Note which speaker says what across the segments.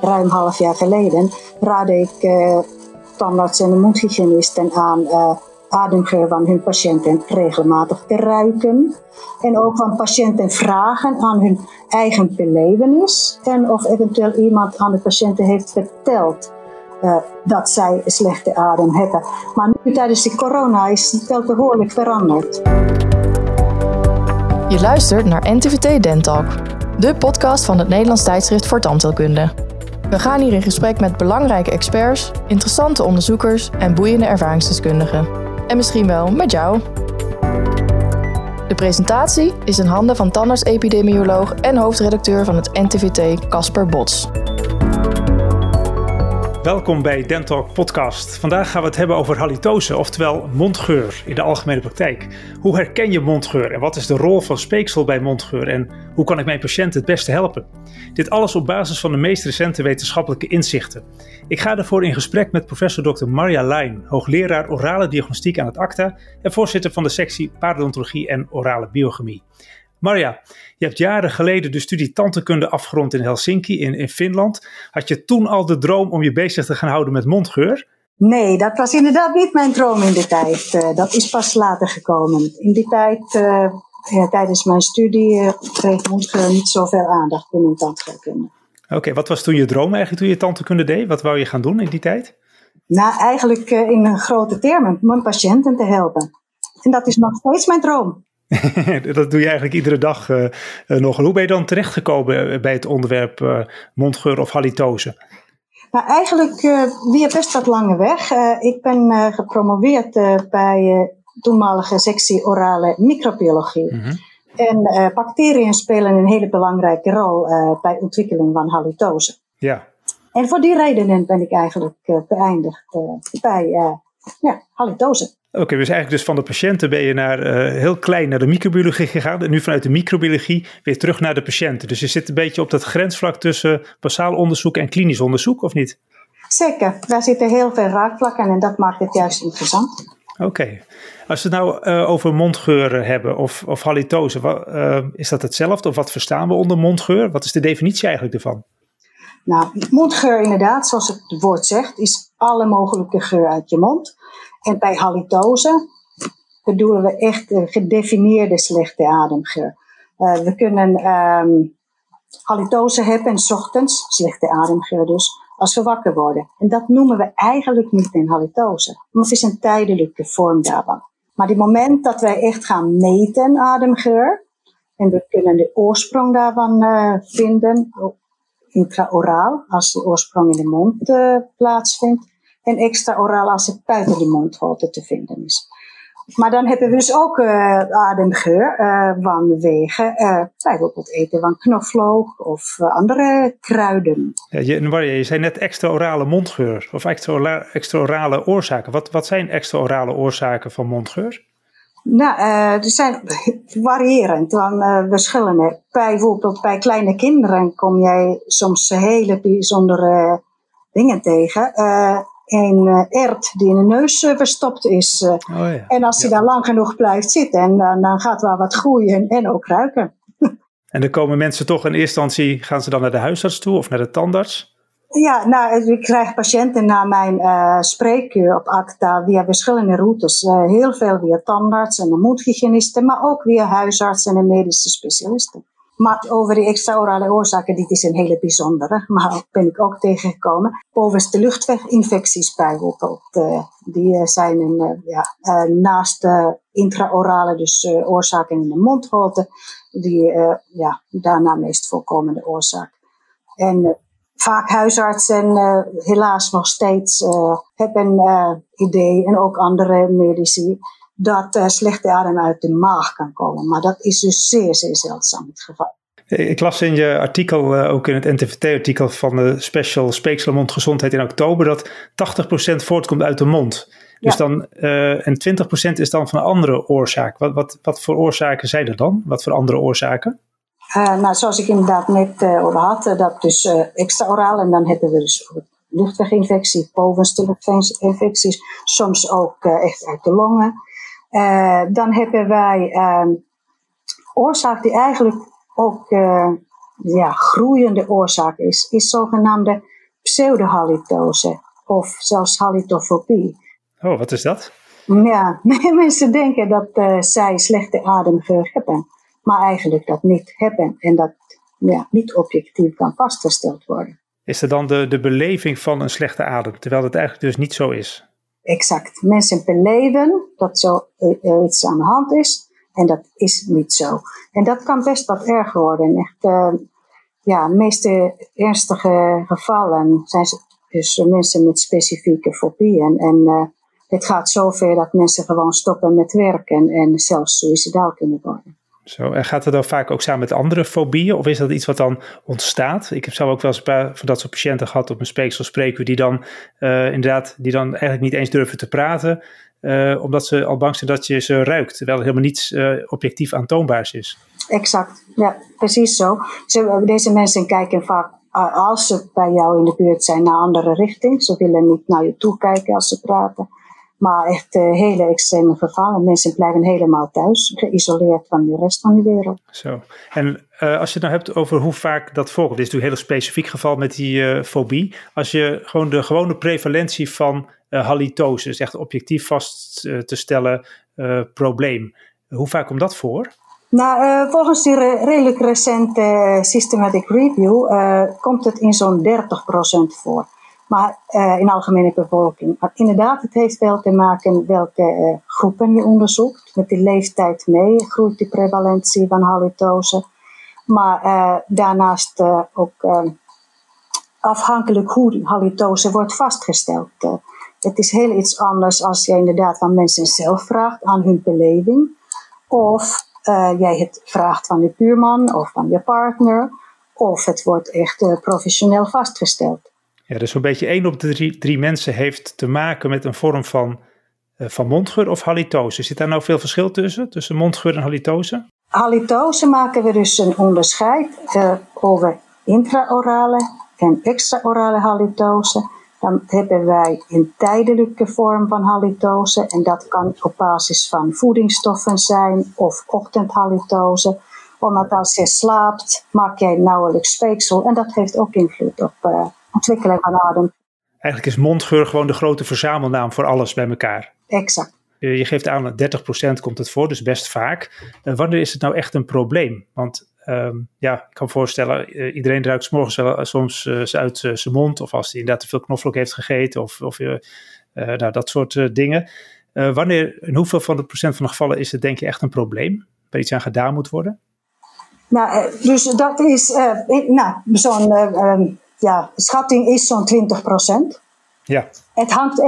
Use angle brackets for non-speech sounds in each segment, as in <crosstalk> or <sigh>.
Speaker 1: ruim half jaar geleden raadde ik uh, tandarts en mondhygiënisten aan uh, ademgeur van hun patiënten regelmatig te ruiken. En ook van patiënten vragen aan hun eigen belevenis. En of eventueel iemand aan de patiënten heeft verteld uh, dat zij slechte adem hebben. Maar nu tijdens de corona is het wel behoorlijk veranderd.
Speaker 2: Je luistert naar NTVT Dentalk, de podcast van het Nederlands tijdschrift voor tandheelkunde. We gaan hier in gesprek met belangrijke experts, interessante onderzoekers en boeiende ervaringsdeskundigen. En misschien wel met jou. De presentatie is in handen van tandarts-epidemioloog en hoofdredacteur van het NTVT Casper Bots.
Speaker 3: Welkom bij Dentalk Podcast. Vandaag gaan we het hebben over halitose, oftewel mondgeur in de algemene praktijk. Hoe herken je mondgeur en wat is de rol van speeksel bij mondgeur en hoe kan ik mijn patiënt het beste helpen? Dit alles op basis van de meest recente wetenschappelijke inzichten. Ik ga daarvoor in gesprek met professor Dr. Marja Lijn, hoogleraar orale diagnostiek aan het ACTA en voorzitter van de sectie paardontologie en orale biochemie. Marja, je hebt jaren geleden de studie tandheelkunde afgerond in Helsinki in, in Finland. Had je toen al de droom om je bezig te gaan houden met mondgeur?
Speaker 1: Nee, dat was inderdaad niet mijn droom in de tijd. Uh, dat is pas later gekomen. In die tijd, uh, ja, tijdens mijn studie, uh, kreeg mondgeur niet zoveel aandacht binnen tandheelkunde.
Speaker 3: Oké, wat was toen je droom eigenlijk toen je tandheelkunde deed? Wat wou je gaan doen in die tijd?
Speaker 1: Nou, eigenlijk in grote termen, mijn patiënten te helpen. En dat is nog steeds mijn droom. <laughs>
Speaker 3: dat doe je eigenlijk iedere dag uh, nog. Hoe ben je dan terechtgekomen bij het onderwerp uh, mondgeur of halitose?
Speaker 1: Nou, eigenlijk weer best wat lange weg. ik ben gepromoveerd bij toenmalige sectie orale microbiologie. Mm -hmm. En bacteriën spelen een hele belangrijke rol bij ontwikkeling van halitose.
Speaker 3: Ja.
Speaker 1: En voor die redenen ben ik eigenlijk beëindigd bij ja, halitose.
Speaker 3: Oké, dus eigenlijk dus van de patiënten ben je naar, uh, heel klein naar de microbiologie gegaan. En nu vanuit de microbiologie weer terug naar de patiënten. Dus je zit een beetje op dat grensvlak tussen basaal onderzoek en klinisch onderzoek, of niet?
Speaker 1: Zeker, daar zitten heel veel raakvlakken en dat maakt het juist interessant.
Speaker 3: Oké, als we het nou uh, over mondgeuren hebben of, of halitose, wat, uh, is dat hetzelfde of wat verstaan we onder mondgeur? Wat is de definitie eigenlijk ervan?
Speaker 1: Nou, mondgeur inderdaad, zoals het woord zegt, is alle mogelijke geur uit je mond. En bij halitose bedoelen we echt een gedefinieerde slechte ademgeur. Uh, we kunnen um, halitose hebben en ochtends, slechte ademgeur dus, als we wakker worden. En dat noemen we eigenlijk niet een halitose, maar het is een tijdelijke vorm daarvan. Maar het moment dat wij echt gaan meten ademgeur, en we kunnen de oorsprong daarvan uh, vinden, intraoraal, als de oorsprong in de mond plaatsvindt, en extra als het buiten de mondholte te vinden is. Maar dan hebben we dus ook uh, ademgeur uh, vanwege uh, bijvoorbeeld eten van knoflook of andere kruiden.
Speaker 3: Ja, je, je zei net extra orale mondgeur of extra, extra orale oorzaken. Wat, wat zijn extra orale oorzaken van mondgeur?
Speaker 1: Nou, er zijn <laughs> variërend van verschillende. Bijvoorbeeld bij kleine kinderen kom jij soms hele bijzondere dingen tegen een uh, ert die in de neus uh, verstopt is. Uh, oh ja. En als die ja. daar lang genoeg blijft zitten, en, dan gaat er wat groeien en ook ruiken. <laughs>
Speaker 3: en dan komen mensen toch in eerste instantie, gaan ze dan naar de huisarts toe of naar de tandarts?
Speaker 1: Ja, nou, ik krijg patiënten na mijn spreekuur op ACTA via verschillende routes. heel veel via tandarts en de mondhygiënisten, maar ook via huisartsen en medische specialisten. Maar over die extra-orale oorzaken, dit is een hele bijzondere, maar ben ik ook tegengekomen. Overigens de luchtweginfecties bijvoorbeeld, uh, die zijn een, uh, ja, naast de intraorale, dus oorzaken in de mondholte, die ja, daarna meest voorkomende oorzaak. En vaak huisartsen helaas nog steeds hebben idee en ook andere medici dat uh, slechte adem uit de maag kan komen. Maar dat is dus zeer, zeer zeldzaam het geval.
Speaker 3: Ik las in je artikel, uh, ook in het NTVT-artikel van de Special Speeksel Mondgezondheid in oktober, dat 80% voortkomt uit de mond. Dus ja. dan, uh, en 20% is dan van een andere oorzaak. Wat, wat, wat voor oorzaken zijn er dan? Wat voor andere oorzaken?
Speaker 1: nou, zoals ik inderdaad net over had, dat dus extra oraal. En dan hebben we dus luchtweginfectie, bovenste luchtweginfecties. Soms ook echt uit de longen. Uh, dan hebben wij uh, oorzaak die eigenlijk ook uh, ja, groeiende oorzaak is, is zogenaamde pseudohalitose of zelfs halitofobie.
Speaker 3: Oh, wat is dat?
Speaker 1: Ja, <laughs> mensen denken dat uh, zij slechte ademgeur hebben, maar eigenlijk dat niet hebben en dat ja, niet objectief kan vastgesteld worden.
Speaker 3: Is er dan de, de beleving van een slechte adem, terwijl het eigenlijk dus niet zo is?
Speaker 1: Exact. Mensen beleven dat zo uh, iets aan de hand is en dat is niet zo. En dat kan best wat erger worden. Echt, uh, ja, de meeste ernstige gevallen zijn dus mensen met specifieke fobieën. En uh, het gaat zover dat mensen gewoon stoppen met werken en zelfs suicidaal kunnen worden.
Speaker 3: Zo, en gaat het dan vaak ook samen met andere fobieën? Of is dat iets wat dan ontstaat? Ik heb zelf ook wel eens een paar van dat soort patiënten gehad op een speeksel die dan uh, inderdaad, die dan eigenlijk niet eens durven te praten. Uh, omdat ze al bang zijn dat je ze ruikt, terwijl er helemaal niets uh, objectief aantoonbaars is.
Speaker 1: Exact, ja, precies zo. Deze mensen kijken vaak, als ze bij jou in de buurt zijn, naar andere richting. Ze willen niet naar je toe kijken als ze praten. Maar echt uh, hele extreme gevallen. Mensen blijven helemaal thuis, geïsoleerd van de rest van de wereld.
Speaker 3: Zo. En uh, als je het nou hebt over hoe vaak dat voorkomt, dit is natuurlijk een heel specifiek geval met die uh, fobie. Als je gewoon de gewone prevalentie van halitose, dus echt objectief vast te stellen probleem, hoe vaak komt dat voor?
Speaker 1: Nou, volgens die re redelijk recente systematic review komt het in zo'n 30% voor maar uh, in algemene bevolking. Inderdaad, het heeft wel te maken welke uh, groepen je onderzoekt. Met de leeftijd mee groeit de prevalentie van halitose. Maar uh, daarnaast ook afhankelijk hoe halitose wordt vastgesteld. het is heel iets anders als je inderdaad van mensen zelf vraagt aan hun beleving. Of jij het vraagt van je buurman of van je partner. Of het wordt echt professioneel vastgesteld.
Speaker 3: Ja, dus zo'n beetje één op de drie, mensen heeft te maken met een vorm van, uh, van mondgeur of halitose. Zit daar nou veel verschil tussen, tussen mondgeur en halitose?
Speaker 1: Halitose maken we dus een onderscheid uh, over intraorale en extraorale halitose. Dan hebben wij een tijdelijke vorm van halitose en dat kan op basis van voedingsstoffen zijn of ochtendhalitose. Omdat als je slaapt maak jij nauwelijks speeksel en dat heeft ook invloed op uh, ontwikkelen van adem.
Speaker 3: Eigenlijk is mondgeur gewoon de grote verzamelnaam voor alles bij elkaar.
Speaker 1: Exact.
Speaker 3: Je geeft aan dat 30% komt het voor, dus best vaak. Uh, wanneer is het nou echt een probleem? Want um, ja, ik kan me voorstellen, uh, iedereen ruikt s morgens wel, uh, soms uit zijn mond. Of als hij inderdaad te veel knoflook heeft gegeten. Of, of nou, dat soort dingen. wanneer, in hoeveel van de procent van de gevallen is het denk je echt een probleem? Waar iets aan gedaan moet worden?
Speaker 1: Nou, dus dat is nou, zo'n ehm, ja, schatting is zo'n 20 procent.
Speaker 3: Ja.
Speaker 1: Het hangt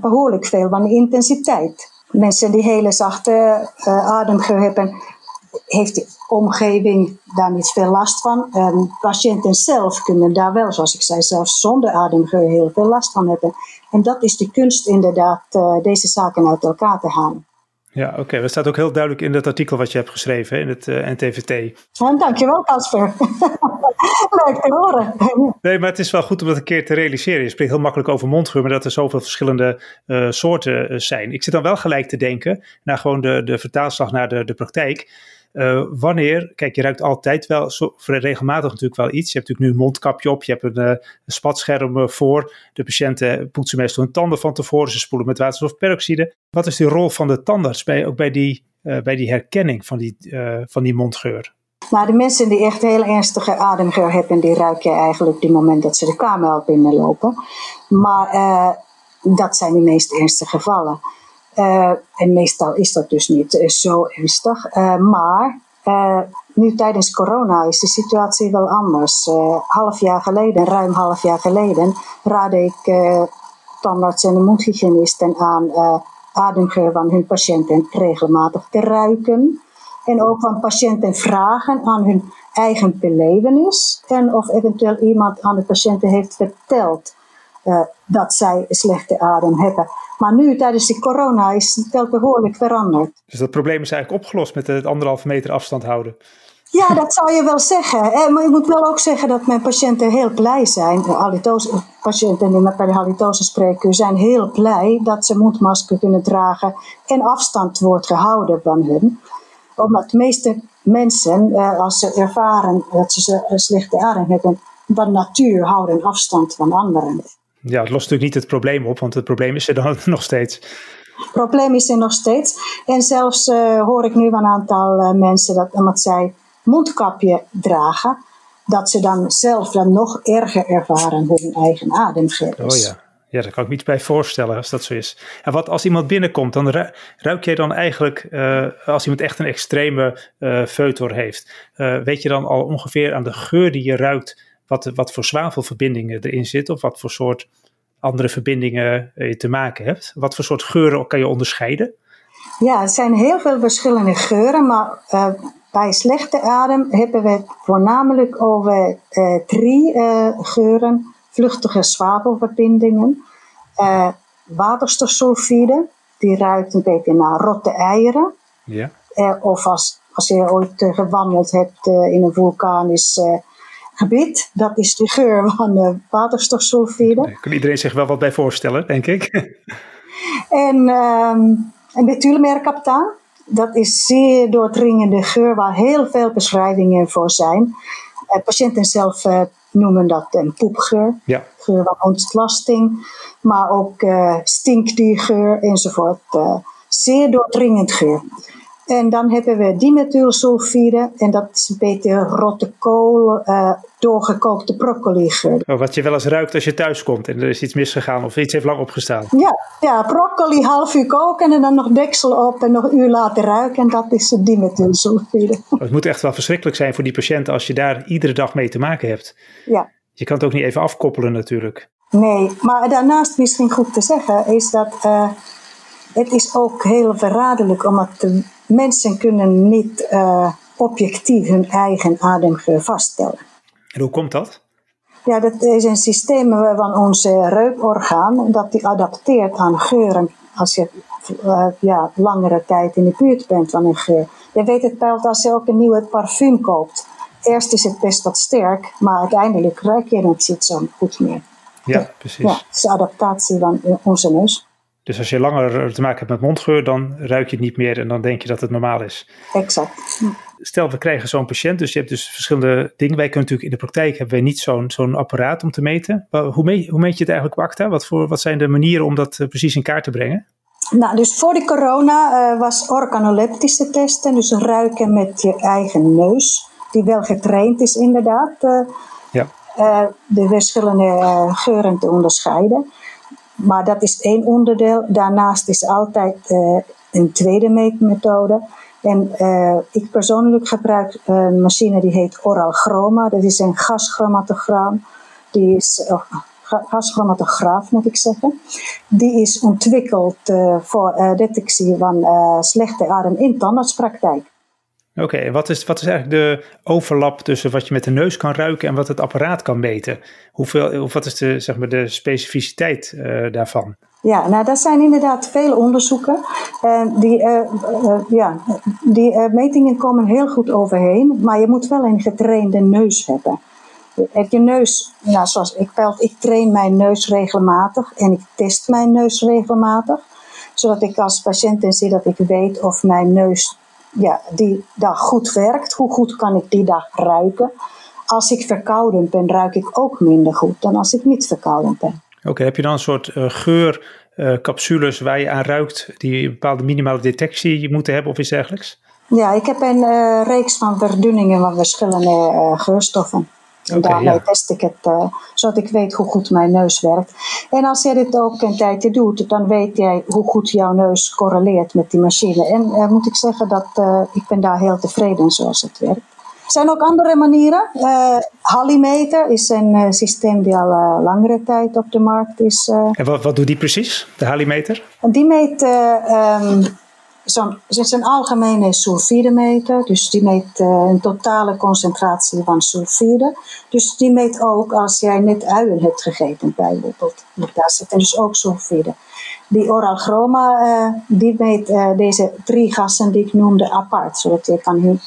Speaker 1: behoorlijk veel van de intensiteit. Mensen die hele zachte uh, ademgeur hebben, heeft de omgeving daar niet veel last van. Um, patiënten zelf kunnen daar wel, zoals ik zei, zelfs zonder ademgeur heel veel last van hebben. En dat is de kunst inderdaad, uh, deze zaken uit elkaar te halen.
Speaker 3: Ja, oké. Okay. Dat staat ook heel duidelijk in het artikel wat je hebt geschreven in het uh, NTVT.
Speaker 1: Ja, dankjewel, Casper. <laughs> Leuk te horen.
Speaker 3: Nee, maar het is wel goed om dat een keer te realiseren. Je spreekt heel makkelijk over mondgeur, maar dat er zoveel verschillende uh, soorten uh, zijn. Ik zit dan wel gelijk te denken naar gewoon de, de vertaalslag naar de, de praktijk. Uh, wanneer, kijk, je ruikt altijd wel, zo, regelmatig natuurlijk wel iets. Je hebt natuurlijk nu een mondkapje op, je hebt een, een spatscherm uh, voor. De patiënten poetsen meestal hun tanden van tevoren, ze spoelen met waterstofperoxide. Wat is de rol van de tandarts bij, ook bij die, bij die herkenning van die, van die mondgeur?
Speaker 1: Nou, de mensen die echt heel ernstige ademgeur hebben, die ruik je eigenlijk op het moment dat ze de kamer al binnenlopen. Maar dat zijn de meest ernstige gevallen. Uh, en meestal is dat dus niet uh, zo ernstig. Uh, maar nu tijdens corona is de situatie wel anders. half jaar geleden, ruim half jaar geleden, raadde ik tandarts en mondhygiënisten aan ademgeur van hun patiënten regelmatig te ruiken. En ook van patiënten vragen aan hun eigen belevenis. En of eventueel iemand aan de patiënten heeft verteld dat zij slechte adem hebben. Maar nu, tijdens de corona, is het wel behoorlijk veranderd.
Speaker 3: Dus dat probleem is eigenlijk opgelost met het anderhalve meter afstand houden?
Speaker 1: Ja, dat zou je wel zeggen. Maar ik moet wel ook zeggen dat mijn patiënten heel blij zijn. De patiënten die met bij de halitose spreken zijn heel blij dat ze mondmasker kunnen dragen en afstand wordt gehouden van hun. Omdat de meeste mensen, als ze ervaren dat ze slechte adem hebben, van natuur houden afstand van anderen.
Speaker 3: Ja, het lost natuurlijk niet het probleem op, want het probleem is er dan <laughs> nog steeds.
Speaker 1: Het probleem is er nog steeds. En zelfs hoor ik nu van een aantal mensen dat omdat zij mondkapje dragen, dat ze dan zelf dan nog erger ervaren hun eigen ademgeur.
Speaker 3: Oh ja. Ja, daar kan ik me iets bij voorstellen als dat zo is. En wat als iemand binnenkomt, dan ruik jij dan eigenlijk, uh, als iemand echt een extreme uh, heeft, uh, weet je dan al ongeveer aan de geur die je ruikt, wat, wat voor zwavelverbindingen erin zitten, of wat voor soort andere verbindingen je te maken hebt? Wat voor soort geuren kan je onderscheiden?
Speaker 1: Ja, er zijn heel veel verschillende geuren, maar bij slechte adem hebben we het voornamelijk over uh, drie uh, geuren. Vluchtige zwavelverbindingen, uh, waterstofsulfide, die ruikt een beetje naar rotte eieren.
Speaker 3: Ja.
Speaker 1: of als, als je ooit gewandeld hebt in een vulkanisch gebied, dat is de geur van waterstofsulfide. Daar
Speaker 3: kan iedereen zich wel wat bij voorstellen, denk ik. <laughs>
Speaker 1: en um, methylmerkaptaan dat is zeer doordringende geur waar heel veel beschrijvingen voor zijn. Uh, patiënten zelf uh, noemen dat een poepgeur,
Speaker 3: ja.
Speaker 1: geur van ontlasting, maar ook uh, stinkdiergeur enzovoort. zeer doordringend geur. En dan hebben we dimethylsulfide en dat is een beetje rotte kool, uh, doorgekookte broccoli.
Speaker 3: Oh, wat je wel eens ruikt als je thuis komt en er is iets misgegaan of iets heeft lang opgestaan.
Speaker 1: Ja, ja broccoli half uur koken en dan nog deksel op en nog een uur laten ruiken en dat is de dimethylsulfide.
Speaker 3: Oh, het moet echt wel verschrikkelijk zijn voor die patiënten als je daar iedere dag mee te maken hebt.
Speaker 1: Ja.
Speaker 3: Je kan het ook niet even afkoppelen natuurlijk.
Speaker 1: Nee, maar daarnaast misschien goed te zeggen is dat uh, het is ook heel verraderlijk omdat de mensen kunnen niet uh, objectief hun eigen ademgeur vaststellen.
Speaker 3: En hoe komt dat?
Speaker 1: Ja, dat is een systeem van onze reukorgaan dat die adapteert aan geuren als je uh, ja, langere tijd in de buurt bent van een geur. Je weet het wel als je ook een nieuwe parfum koopt. Eerst is het best wat sterk, maar uiteindelijk ruik je het niet zo goed meer.
Speaker 3: Ja, precies.
Speaker 1: Ja, het is de adaptatie van onze neus.
Speaker 3: Dus als je langer te maken hebt met mondgeur, dan ruik je het niet meer en dan denk je dat het normaal is.
Speaker 1: Exact.
Speaker 3: Stel, we krijgen zo'n patiënt, dus je hebt dus verschillende dingen. Wij kunnen natuurlijk in de praktijk hebben wij niet zo'n zo'n apparaat om te meten. Hoe meet, hoe meet je het eigenlijk op ACTA? Wat, voor, wat zijn de manieren om dat eh, precies in kaart te brengen?
Speaker 1: Nou, dus voor de corona uh, was organoleptische testen, dus ruiken met je eigen neus, die wel getraind is inderdaad. Uh,
Speaker 3: ja.
Speaker 1: de verschillende geuren te onderscheiden. Maar dat is één onderdeel. Daarnaast is altijd uh, een tweede meetmethode. En uh, ik persoonlijk gebruik een machine die heet Oral Chroma. Dat is een gaschromatograaf. Die is, oh, gaschromatograaf moet ik zeggen. Die is ontwikkeld voor detectie van slechte adem in tandartspraktijk.
Speaker 3: Oké, en wat is, wat is eigenlijk de overlap tussen wat je met de neus kan ruiken en wat het apparaat kan meten? Hoeveel, of wat is de, zeg maar, de specificiteit uh, daarvan?
Speaker 1: Ja, nou, dat zijn inderdaad veel onderzoeken. Uh, die uh, ja, die metingen komen heel goed overheen, maar je moet wel een getrainde neus hebben. Je neus, nou, zoals ik ik train mijn neus regelmatig en ik test mijn neus regelmatig, zodat ik als patiënt zie dat ik weet of mijn neus ja, die dag goed werkt. Hoe goed kan ik die dag ruiken? Als ik verkouden ben, ruik ik ook minder goed dan als ik niet verkouden ben.
Speaker 3: Oké, heb je dan een soort uh, geurcapsules uh, waar je aan ruikt, die een bepaalde minimale detectie moeten hebben of iets dergelijks?
Speaker 1: Ja, ik heb een uh, reeks van verdunningen van verschillende geurstoffen. En okay, daarmee ja. test ik het, uh, zodat ik weet hoe goed mijn neus werkt. En als jij dit ook een tijdje doet, dan weet jij hoe goed jouw neus correleert met die machine. En uh, moet ik zeggen dat uh, ik ben daar heel tevreden zoals het werkt. Er zijn ook andere manieren. Halimeter is een systeem die al langere tijd op de markt is.
Speaker 3: en wat, wat doet die precies, de Halimeter?
Speaker 1: Die meet um, Zo'n, een algemene sulfidemeter, dus die meet uh, een totale concentratie van sulfide. Dus die meet ook als jij net uien hebt gegeten, bijvoorbeeld. Daar zitten dus ook sulfide. Die oral chroma, uh, die meet uh, deze drie gassen die ik noemde apart, zodat je kan hun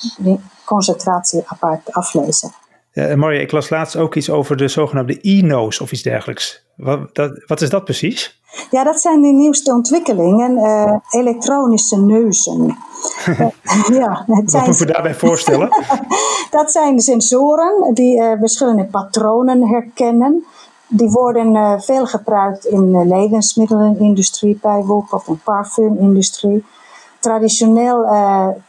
Speaker 1: concentratie apart aflezen.
Speaker 3: Ja, ik las laatst ook iets over de zogenaamde e-nose of iets dergelijks. Wat, dat, wat is dat precies?
Speaker 1: Ja, dat zijn de nieuwste ontwikkelingen. Uh, elektronische neuzen. <laughs>
Speaker 3: ja, het zijn, Wat moet je daarbij <laughs> voorstellen?
Speaker 1: dat zijn sensoren die uh, verschillende patronen herkennen. Die worden uh, veel gebruikt in de levensmiddelenindustrie bijvoorbeeld, of de parfumindustrie. Traditioneel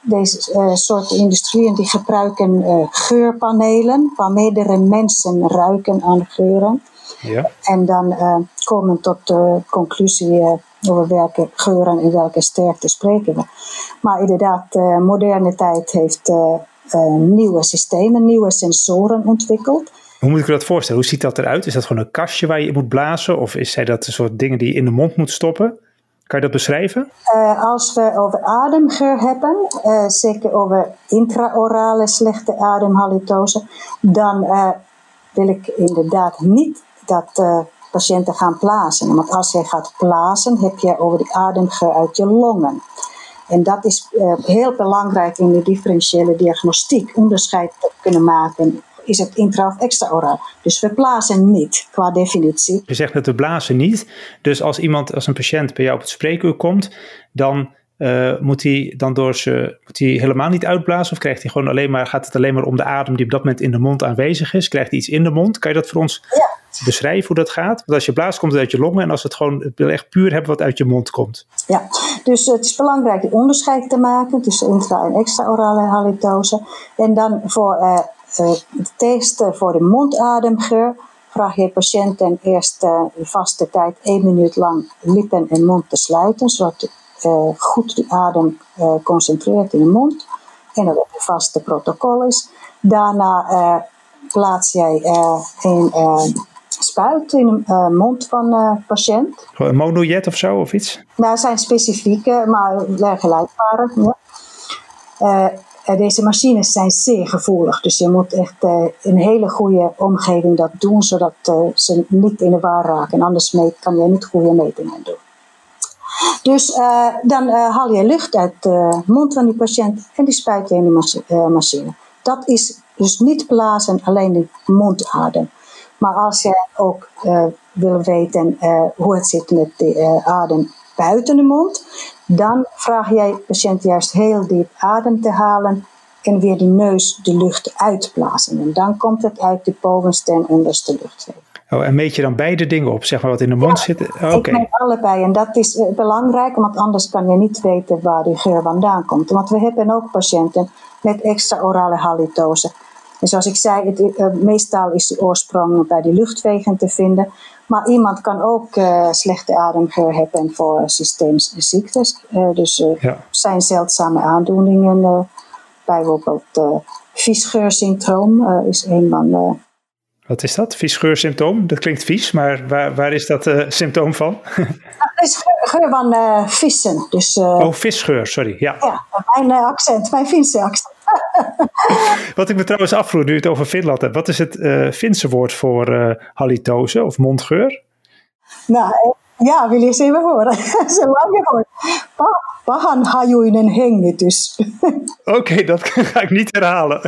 Speaker 1: deze soort industrieën die gebruiken geurpanelen, waar meerdere mensen ruiken aan geuren. Ja. En dan komen tot de conclusie over welke geuren en welke sterkte spreken we. Maar inderdaad, de moderne tijd heeft nieuwe systemen, nieuwe sensoren ontwikkeld.
Speaker 3: Hoe moet ik me dat voorstellen? Hoe ziet dat eruit? Is dat gewoon een kastje waar je in moet blazen? Of is zij dat een soort dingen die je in de mond moet stoppen? Kan je dat beschrijven?
Speaker 1: Uh, als we over ademgeur hebben, uh, zeker over intraorale slechte ademhalitose, dan uh, wil ik inderdaad niet dat patiënten gaan blazen. Want als je gaat blazen, heb je over de ademgeur uit je longen. En dat is heel belangrijk in de differentiële diagnostiek, onderscheid te kunnen maken is het intra- of extra-oraal. Dus we blazen niet, qua definitie.
Speaker 3: Je zegt dat we blazen niet. Dus als iemand, als een patiënt bij jou op het spreekuur komt, dan uh, moet hij dan door ze, moet hij helemaal niet uitblazen? Of krijgt hij gewoon alleen maar, gaat het alleen maar om de adem die op dat moment in de mond aanwezig is? Krijgt hij iets in de mond? Kan je dat voor ons ja. beschrijven hoe dat gaat? Want als je blaast, komt het uit je longen. En als het gewoon het wil echt puur hebben wat uit je mond komt.
Speaker 1: Ja, dus het is belangrijk die onderscheid te maken tussen intra- en extra-orale halitose. En dan voor uh, het test voor de mondademgeur vraag je patiënten eerst uh, vaste tijd één minuut lang lippen en mond te sluiten, zodat uh, goed de adem uh, concentreert in de mond. En dat het een vaste protocol is. Daarna plaats jij een spuit in de mond van de patiënt.
Speaker 3: Een monojet of zo of iets?
Speaker 1: Nou, zijn specifieke, maar. Ja. Uh, deze machines zijn zeer gevoelig, dus je moet echt een hele goede omgeving dat doen, zodat ze niet in de war raken. Anders kan je niet goede metingen doen. Dus dan haal je lucht uit de mond van die patiënt en die spuit je in die machine. Dat is dus niet blazen, alleen de mondadem. Maar als je ook wil weten hoe het zit met de adem buiten de mond, dan vraag jij de patiënt juist heel diep adem te halen en weer de neus de lucht uitblazen. En dan komt het uit de bovenste en onderste luchtweg.
Speaker 3: Oh, en meet je dan beide dingen op, zeg maar wat in de mond zit?
Speaker 1: Oh, ik meet allebei en dat is uh, belangrijk, want anders kan je niet weten waar die geur vandaan komt. Want we hebben ook patiënten met extra orale halitose. En zoals ik zei, het, uh, meestal is de oorsprong bij de luchtwegen te vinden. Maar iemand kan ook uh, slechte ademgeur hebben voor systeemziektes. Uh, dus er ja. zijn zeldzame aandoeningen. bijvoorbeeld viesgeursyndroom is een van
Speaker 3: wat is dat? Viesgeursymptoom? Dat klinkt vies, maar waar, waar is dat uh, symptoom van? <laughs>
Speaker 1: dat is geur van uh, vissen. Dus, uh,
Speaker 3: oh, visgeur, sorry. Ja,
Speaker 1: ja mijn accent, mijn Finse accent. <laughs>
Speaker 3: Wat ik me trouwens afvroeg, nu het over Finland hebt. Wat is het Finse woord voor halitose of mondgeur?
Speaker 1: Nou, ja, wil je eens even horen? Zo lang gehoord. Pahan hajuinen hengitys. <laughs>
Speaker 3: Oké, dat <laughs> ga ik niet herhalen.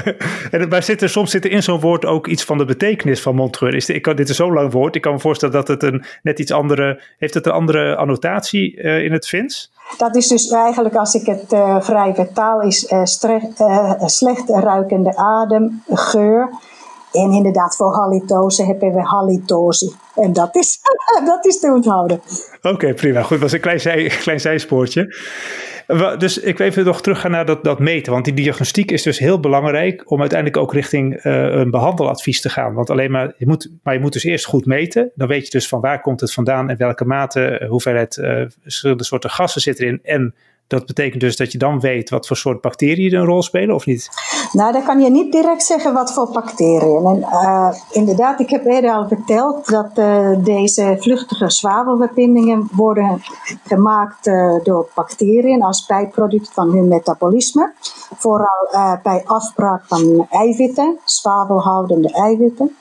Speaker 3: En, maar zit er, soms zit er in zo'n woord ook iets van de betekenis van mondgeur. Is ik kan, dit is zo'n lang woord. Ik kan me voorstellen dat het een net iets andere... Heeft het een andere annotatie uh, in het Fins?
Speaker 1: Dat is dus eigenlijk, als ik het uh, vrij vertaal, is uh, slecht ruikende adem, geur en inderdaad, voor halitose hebben we halitosi. En dat is, <laughs> dat is te onthouden.
Speaker 3: Oké, prima. Goed, dat was een klein, zij, <laughs> klein zijspoortje. Dus ik wil even nog teruggaan naar dat, dat meten. Want die diagnostiek is dus heel belangrijk om uiteindelijk ook richting uh, een behandeladvies te gaan. Want alleen maar je, moet, maar je moet dus eerst goed meten. Dan weet je dus van waar komt het vandaan en welke mate, hoeveelheid uh, verschillende soorten gassen zit erin. En dat betekent dus dat je dan weet wat voor soort bacteriën een rol spelen, of niet?
Speaker 1: Nou, dan kan je niet direct zeggen wat voor bacteriën. En, uh, inderdaad, ik heb eerder al verteld dat uh, deze vluchtige zwavelverbindingen worden gemaakt uh, door bacteriën als bijproduct van hun metabolisme. Vooral bij afbraak van eiwitten, zwavelhoudende eiwitten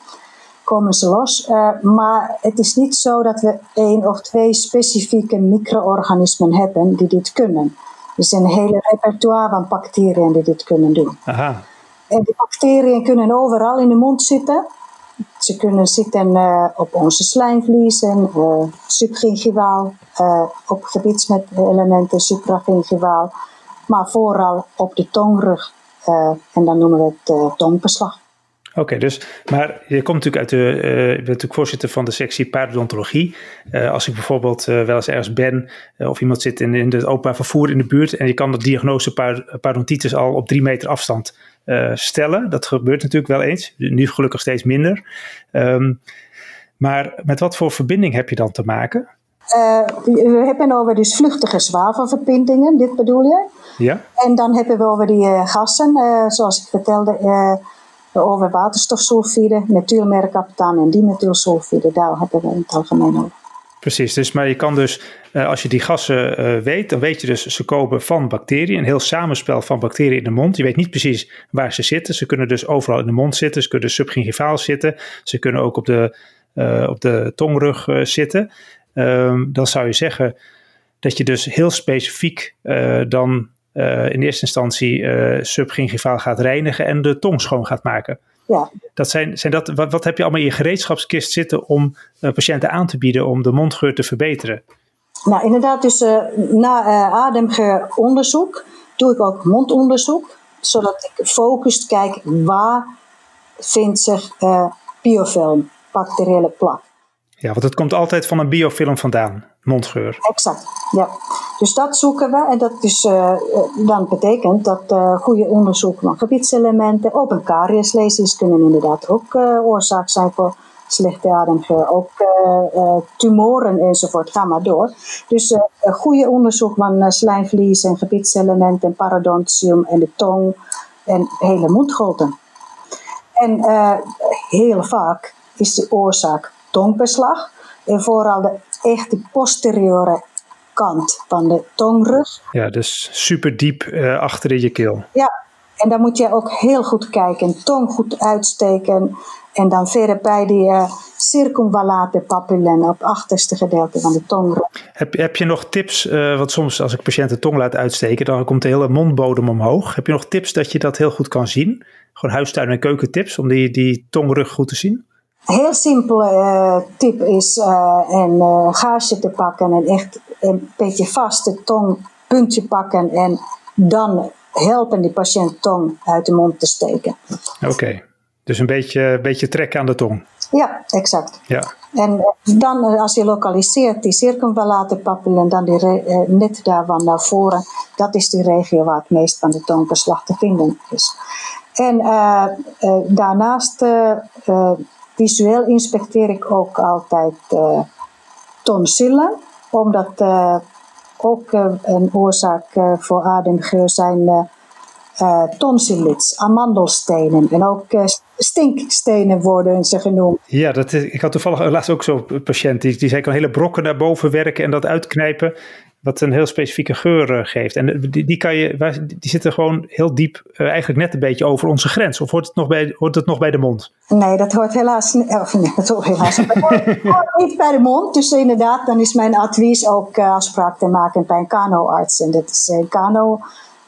Speaker 1: komen ze los. Uh, maar het is niet zo dat we één of twee specifieke micro-organismen hebben die dit kunnen. Er is een hele repertoire van bacteriën die dit kunnen doen.
Speaker 3: Aha.
Speaker 1: En die bacteriën kunnen overal in de mond zitten. ze kunnen zitten op onze slijmvliezen, subgingivaal, op gebiedselementen supragingivaal, maar vooral op de tongrug. en dan noemen we het tongbeslag.
Speaker 3: Oké, dus, maar je komt natuurlijk uit de, uh, je bent natuurlijk voorzitter van de sectie parodontologie. Uh, als ik bijvoorbeeld uh, wel eens ergens ben, of iemand zit in, in het openbaar vervoer in de buurt en je kan de diagnose parodontitis al op drie meter afstand stellen. Dat gebeurt natuurlijk wel eens, nu gelukkig steeds minder. Um, maar met wat voor verbinding heb je dan te maken?
Speaker 1: we hebben over dus vluchtige zwavelverbindingen, dit bedoel je?
Speaker 3: Ja.
Speaker 1: En dan hebben we over die gassen, zoals ik vertelde over waterstofsulfide, methylmercaptan en dimethylsulfide. Daar hebben we het algemeen over.
Speaker 3: Precies, dus, maar je kan dus, uh, als je die gassen uh, weet, dan weet je dus ze komen van bacteriën, een heel samenspel van bacteriën in de mond. Je weet niet precies waar ze zitten. Ze kunnen dus overal in de mond zitten, ze kunnen subgingivaal zitten, ze kunnen ook op de, uh, op de tongrug zitten. Um, dan zou je zeggen dat je dus heel specifiek dan uh, in eerste instantie uh, subgingivaal gaat reinigen en de tong schoon gaat maken.
Speaker 1: Ja.
Speaker 3: Dat zijn, zijn dat, wat, wat heb je allemaal in je gereedschapskist zitten om uh, patiënten aan te bieden om de mondgeur te verbeteren?
Speaker 1: Nou, inderdaad, dus na ademgeuronderzoek doe ik ook mondonderzoek, zodat ik gefocust kijk waar vindt zich biofilm, bacteriële plak.
Speaker 3: Ja, want het komt altijd van een biofilm vandaan, mondgeur.
Speaker 1: Exact, ja. Dus dat zoeken we en dat is, uh, dan betekent dat uh, goede onderzoek van gebiedselementen, open kariuslesies kunnen inderdaad ook oorzaak zijn voor slechte ademgeur, ook tumoren enzovoort, ga maar door. Dus goede onderzoek van slijmvlies en gebiedselementen, parodontium en de tong en hele mondgolten. En heel vaak is de oorzaak tongbeslag en vooral de echte posteriore kant van de tongrug.
Speaker 3: Ja, dus super diep uh, achter in je keel.
Speaker 1: Ja, en dan moet je ook heel goed kijken, tong goed uitsteken en dan verder bij die uh, circumvallate papillen op het achterste gedeelte van de tongrug.
Speaker 3: Heb, heb je nog tips, uh, want soms als ik patiënten tong laat uitsteken, dan komt de hele mondbodem omhoog. Heb je nog tips dat je dat heel goed kan zien? Gewoon huistuin- en keukentips om die, die tongrug goed te zien?
Speaker 1: Heel simpele uh, tip is uh, een uh, gaasje te pakken en echt een beetje vast de tongpuntje pakken en dan helpen die patiënt tong uit de mond te steken.
Speaker 3: Oké, dus een beetje, beetje trekken aan de tong.
Speaker 1: Ja, exact.
Speaker 3: Ja.
Speaker 1: En dan als je lokaliseert die circumvallate papillen, dan die net daarvan naar voren, dat is die regio waar het meest van de tongbeslag te vinden is. En daarnaast Visueel inspecteer ik ook altijd uh, tonsillen, omdat uh, ook uh, een oorzaak voor ademgeur zijn tonsillits, amandelstenen en ook stinkstenen worden ze genoemd.
Speaker 3: Ja, dat is, ik had toevallig laatst ook zo'n patiënt die, die zei kan hele brokken naar boven werken en dat uitknijpen wat een heel specifieke geur uh, geeft. En die, die, kan je, die zitten gewoon heel diep, uh, eigenlijk net een beetje over onze grens. Of hoort het nog bij, hoort het nog bij de mond?
Speaker 1: Nee, dat hoort helaas, of nee, dat hoort helaas <laughs> niet bij de mond. Dus inderdaad, dan is mijn advies ook uh, afspraak te maken bij een kano-arts. En dat is een kano,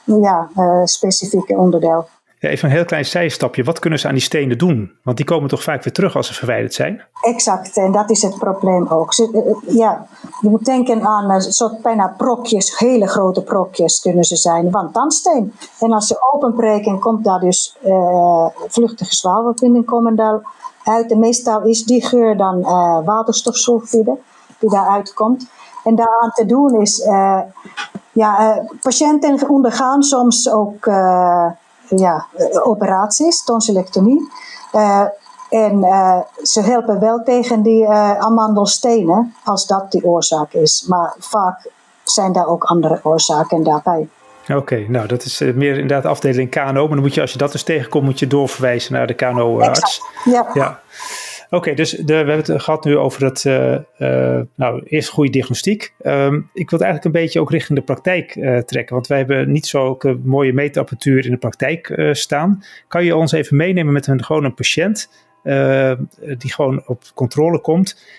Speaker 1: ja, specifieke onderdeel.
Speaker 3: Ja, even een heel klein zijstapje. Wat kunnen ze aan die stenen doen? Want die komen toch vaak weer terug als ze verwijderd zijn?
Speaker 1: Exact, en dat is het probleem ook. Eh, eh, ja, je moet denken aan een soort bijna prokjes, hele grote prokjes kunnen ze zijn van tandsteen. En als ze openbreken, komt daar dus uh, vluchtige zwavelbinding komen daar uit. En meestal is die geur dan uh, waterstofsulfide die daaruit komt. En daaraan te doen is, ja, patiënten ondergaan soms ook ja, eh, operaties, tonsillectomie. Uh, en uh, ze helpen wel tegen die uh, amandelstenen, als dat de oorzaak is. Maar vaak zijn daar ook andere oorzaken daarbij.
Speaker 3: Oké, okay, nou dat is meer inderdaad afdeling KNO. Maar dan moet je, als je dat dus tegenkomt, moet je doorverwijzen naar de KNO-arts.
Speaker 1: Ja.
Speaker 3: ja. Oké, dus we hebben het gehad nu over het, uh, uh, nou, eerst goede diagnostiek. Um, ik wil het eigenlijk een beetje ook richting de praktijk trekken, want wij hebben niet zulke mooie meetapparatuur in de praktijk staan. Kan je ons even meenemen met een, gewoon een patiënt die gewoon op controle komt?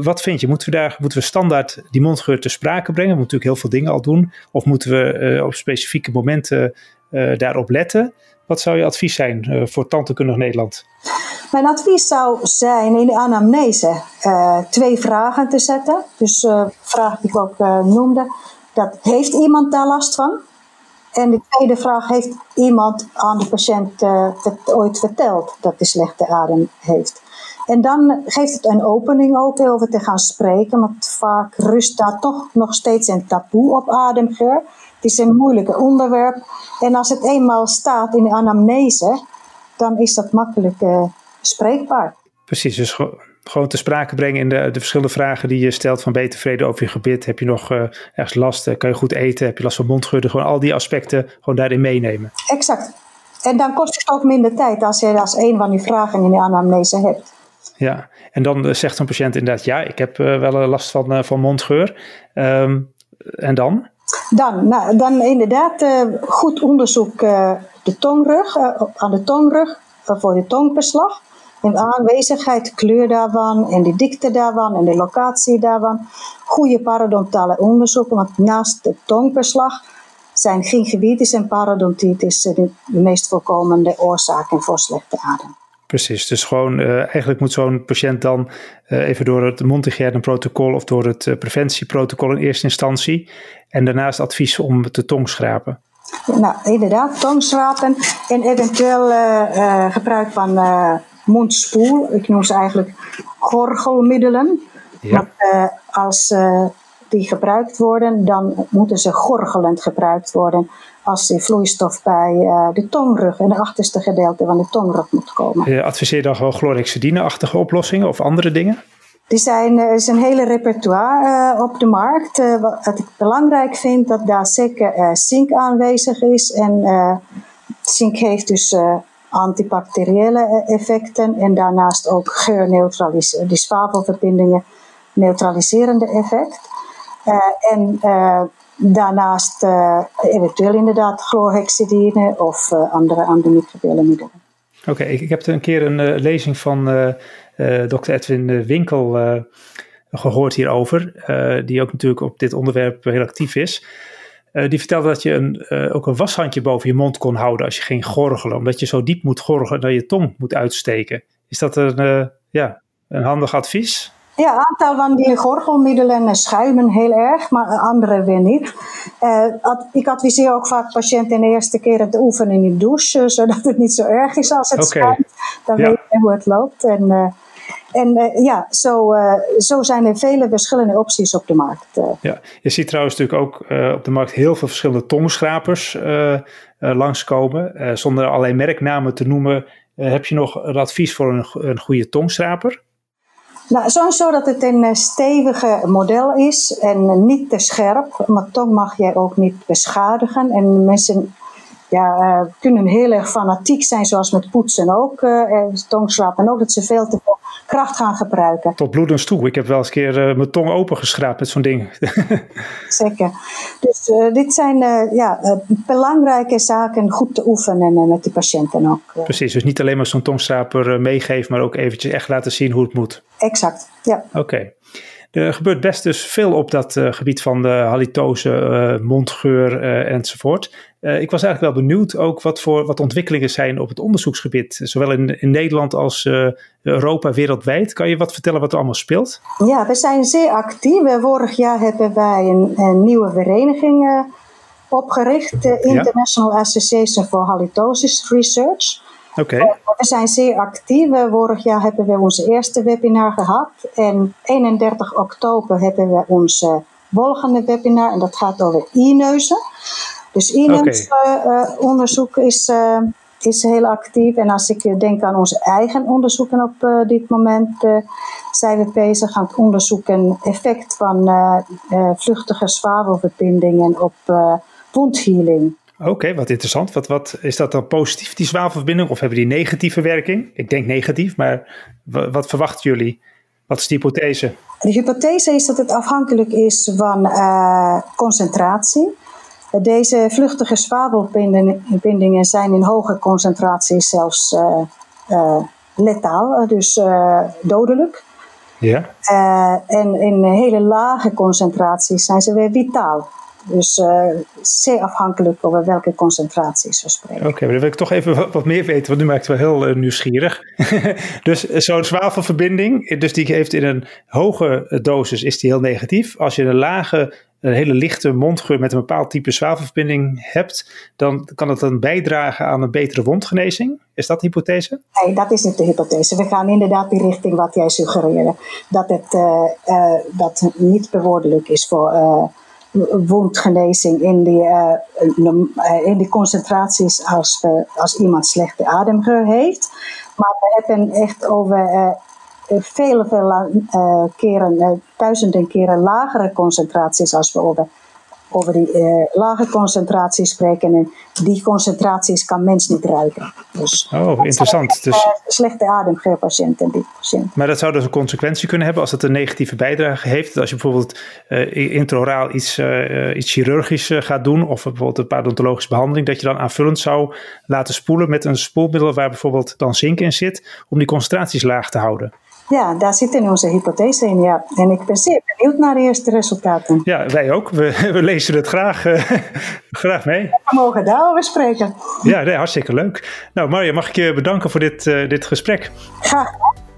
Speaker 3: wat vind je? Moeten we daar moeten we standaard die mondgeur te sprake brengen? We moeten natuurlijk heel veel dingen al doen. Of moeten we op specifieke momenten daarop letten? Wat zou je advies zijn voor Tantekundig Nederland?
Speaker 1: Mijn advies zou zijn in de anamnese uh, twee vragen te zetten. Dus uh, vraag die ik ook uh, noemde. Dat heeft iemand daar last van? En de tweede vraag, heeft iemand aan de patiënt het ooit verteld dat hij slechte adem heeft? En dan geeft het een opening ook over te gaan spreken, want vaak rust daar toch nog steeds een taboe op ademgeur. Het is een moeilijk onderwerp. En als het eenmaal staat in de anamnese, dan is dat makkelijk spreekbaar.
Speaker 3: Precies, dus gewoon te sprake brengen in de, de, verschillende vragen die je stelt. Van ben je tevreden over je gebit? Heb je nog uh, ergens last? Kan je goed eten? Heb je last van mondgeur? Gewoon al die aspecten gewoon daarin meenemen.
Speaker 1: Exact. En dan kost het ook minder tijd als je als een van die vragen in de anamnese hebt.
Speaker 3: Ja, en dan eh, zegt zo'n patiënt inderdaad, ja, ik heb wel last van, van mondgeur. Um, en dan?
Speaker 1: Dan, nou, dan inderdaad goed onderzoek de tongrug, aan de tongrug voor de tongbeslag. In aanwezigheid, kleur daarvan en de dikte daarvan en de locatie daarvan. Goede parodontale onderzoeken, want naast de tongbeslag zijn gingivitis en parodontitis de meest voorkomende oorzaken voor slechte adem.
Speaker 3: Precies, dus gewoon uh, eigenlijk moet zo'n patiënt dan uh, even door het Montigern-protocol of door het uh, preventieprotocol in eerste instantie en daarnaast advies om te tongschrapen.
Speaker 1: Nou, inderdaad, tongschrapen en eventueel gebruik van mondspoel. Ik noem ze eigenlijk gorgelmiddelen. Ja. Want als die gebruikt worden, dan moeten ze gorgelend gebruikt worden als die vloeistof bij uh, de tongrug en de achterste gedeelte van de tongrug moet komen.
Speaker 3: Je adviseert dan gewoon chlorhexidine-achtige oplossingen of andere dingen?
Speaker 1: Er zijn, er is een hele repertoire uh, op de markt. Uh, wat ik belangrijk vind, dat daar zeker zink aanwezig is. En zink heeft dus antibacteriële effecten en daarnaast ook geurneutraliserende, die zwavelverbindingen neutraliserende effect. en Daarnaast uh, eventueel inderdaad chlorhexidine of uh, andere antimicrobiële middelen.
Speaker 3: Oké, ik, ik, heb een keer een uh, lezing van Dr. Edwin Winkel gehoord hierover, die ook natuurlijk op dit onderwerp heel actief is. die vertelde dat je een, ook een washandje boven je mond kon houden als je ging gorgelen, omdat je zo diep moet gorgelen dat je tong moet uitsteken. Is dat een, ja, een handig advies?
Speaker 1: Ja, een aantal van die gorgelmiddelen schuimen heel erg, maar andere weer niet. Ik adviseer ook vaak patiënten de eerste keer te oefenen in de douche, zodat het niet zo erg is als het okay. schuimt. Dan ja. weet je hoe het loopt. En, en uh, ja, zo, zo zijn er vele verschillende opties op de markt.
Speaker 3: Ja, je ziet trouwens natuurlijk ook op de markt heel veel verschillende tongschrapers langskomen. zonder alleen merknamen te noemen, heb je nog een advies voor een, een goede tongschraper?
Speaker 1: Nou, sowieso dat het een eh, stevige model is en niet te scherp. Maar toch mag jij ook niet beschadigen. En mensen ja, uh, kunnen heel erg fanatiek zijn, zoals met poetsen ook, uh, tongslapen ook, dat ze veel te veel kracht gaan gebruiken.
Speaker 3: Tot bloedens toe. Ik heb wel eens een keer uh, mijn tong opengeschraapt met zo'n ding. <laughs>
Speaker 1: Zeker. Dus uh, dit zijn ja, belangrijke zaken goed te oefenen met de patiënten ook.
Speaker 3: Precies, dus niet alleen maar zo'n tongschraper meegeven, maar ook eventjes echt laten zien hoe het moet.
Speaker 1: Exact, ja.
Speaker 3: Oké. Er gebeurt best dus veel op dat gebied van de halitose, mondgeur uh, enzovoort. ik was eigenlijk wel benieuwd ook wat voor wat ontwikkelingen zijn op het onderzoeksgebied, zowel in, in Nederland als Europa wereldwijd. Kan je wat vertellen wat er allemaal speelt?
Speaker 1: Ja, we zijn zeer actief. Vorig jaar hebben wij een, een nieuwe vereniging opgericht, de International ja. Association for Halitosis Research.
Speaker 3: Okay.
Speaker 1: We zijn zeer actief. Vorig jaar hebben we onze eerste webinar gehad. En 31 oktober hebben we onze volgende webinar. En dat gaat over e-neuzen. Dus e-neusonderzoek okay. is, uh, is heel actief. En als ik denk aan onze eigen onderzoeken op dit moment, zijn we bezig aan het onderzoeken effect van vluchtige zwavelverbindingen op wondhealing.
Speaker 3: Oké, wat interessant. Wat, wat, is dat dan positief, die zwavelverbinding? Of hebben die negatieve werking? Ik denk negatief, maar wat verwachten jullie? Wat is de hypothese?
Speaker 1: De hypothese is dat het afhankelijk is van uh, concentratie. Deze vluchtige zwavelbindingen zijn in hoge concentraties zelfs uh, uh, letaal, dus dodelijk.
Speaker 3: Ja.
Speaker 1: en in hele lage concentraties zijn ze weer vitaal. Dus zeer afhankelijk over welke concentraties we spreken.
Speaker 3: Oké, dan wil ik toch even wat, meer weten, want nu maakt het wel heel nieuwsgierig. <laughs> dus zo'n zwavelverbinding, dus die heeft in een hoge dosis is die heel negatief. Als je een lage een hele lichte mondgeur met een bepaald type zwavelverbinding hebt, dan kan het dan bijdragen aan een betere wondgenezing. Is dat de hypothese?
Speaker 1: Nee, dat is niet de hypothese. We gaan inderdaad die richting wat jij suggereerde. Dat het uh, uh, dat niet bewoordelijk is voor uh, wondgenezing in die, in die concentraties als, als iemand slechte ademgeur heeft. Maar we hebben echt over vele, vele uh, keren, uh, duizenden keren lagere concentraties als we over, over die lage concentraties spreken. En die concentraties kan mens niet ruiken. Dus
Speaker 3: oh, interessant. Dus...
Speaker 1: slechte ademgeurpatiënten, die patiënt.
Speaker 3: Maar dat zou dus een consequentie kunnen hebben als het een negatieve bijdrage heeft. Als je bijvoorbeeld intraoraal iets, iets chirurgisch gaat doen, of bijvoorbeeld een parodontologische behandeling, dat je dan aanvullend zou laten spoelen met een spoelmiddel waar bijvoorbeeld dan zink in zit, om die concentraties laag te houden.
Speaker 1: Ja, daar zit in onze hypothese in, ja. En ik ben zeer benieuwd naar de eerste resultaten.
Speaker 3: Ja, wij ook. We, <laughs> we lezen het graag, uh, <laughs> graag mee. We
Speaker 1: mogen daarover spreken.
Speaker 3: Ja, nee, hartstikke leuk. Nou, Marja, mag ik je bedanken voor dit, uh, dit gesprek.
Speaker 1: Graag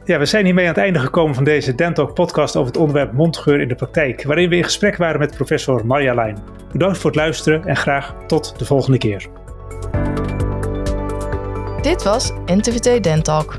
Speaker 3: ja, we zijn hiermee aan het einde gekomen van deze Dentalk podcast over het onderwerp mondgeur in de praktijk, waarin we in gesprek waren met professor Marja Lijn. Bedankt voor het luisteren en graag tot de volgende keer.
Speaker 2: Dit was NTVT Dentalk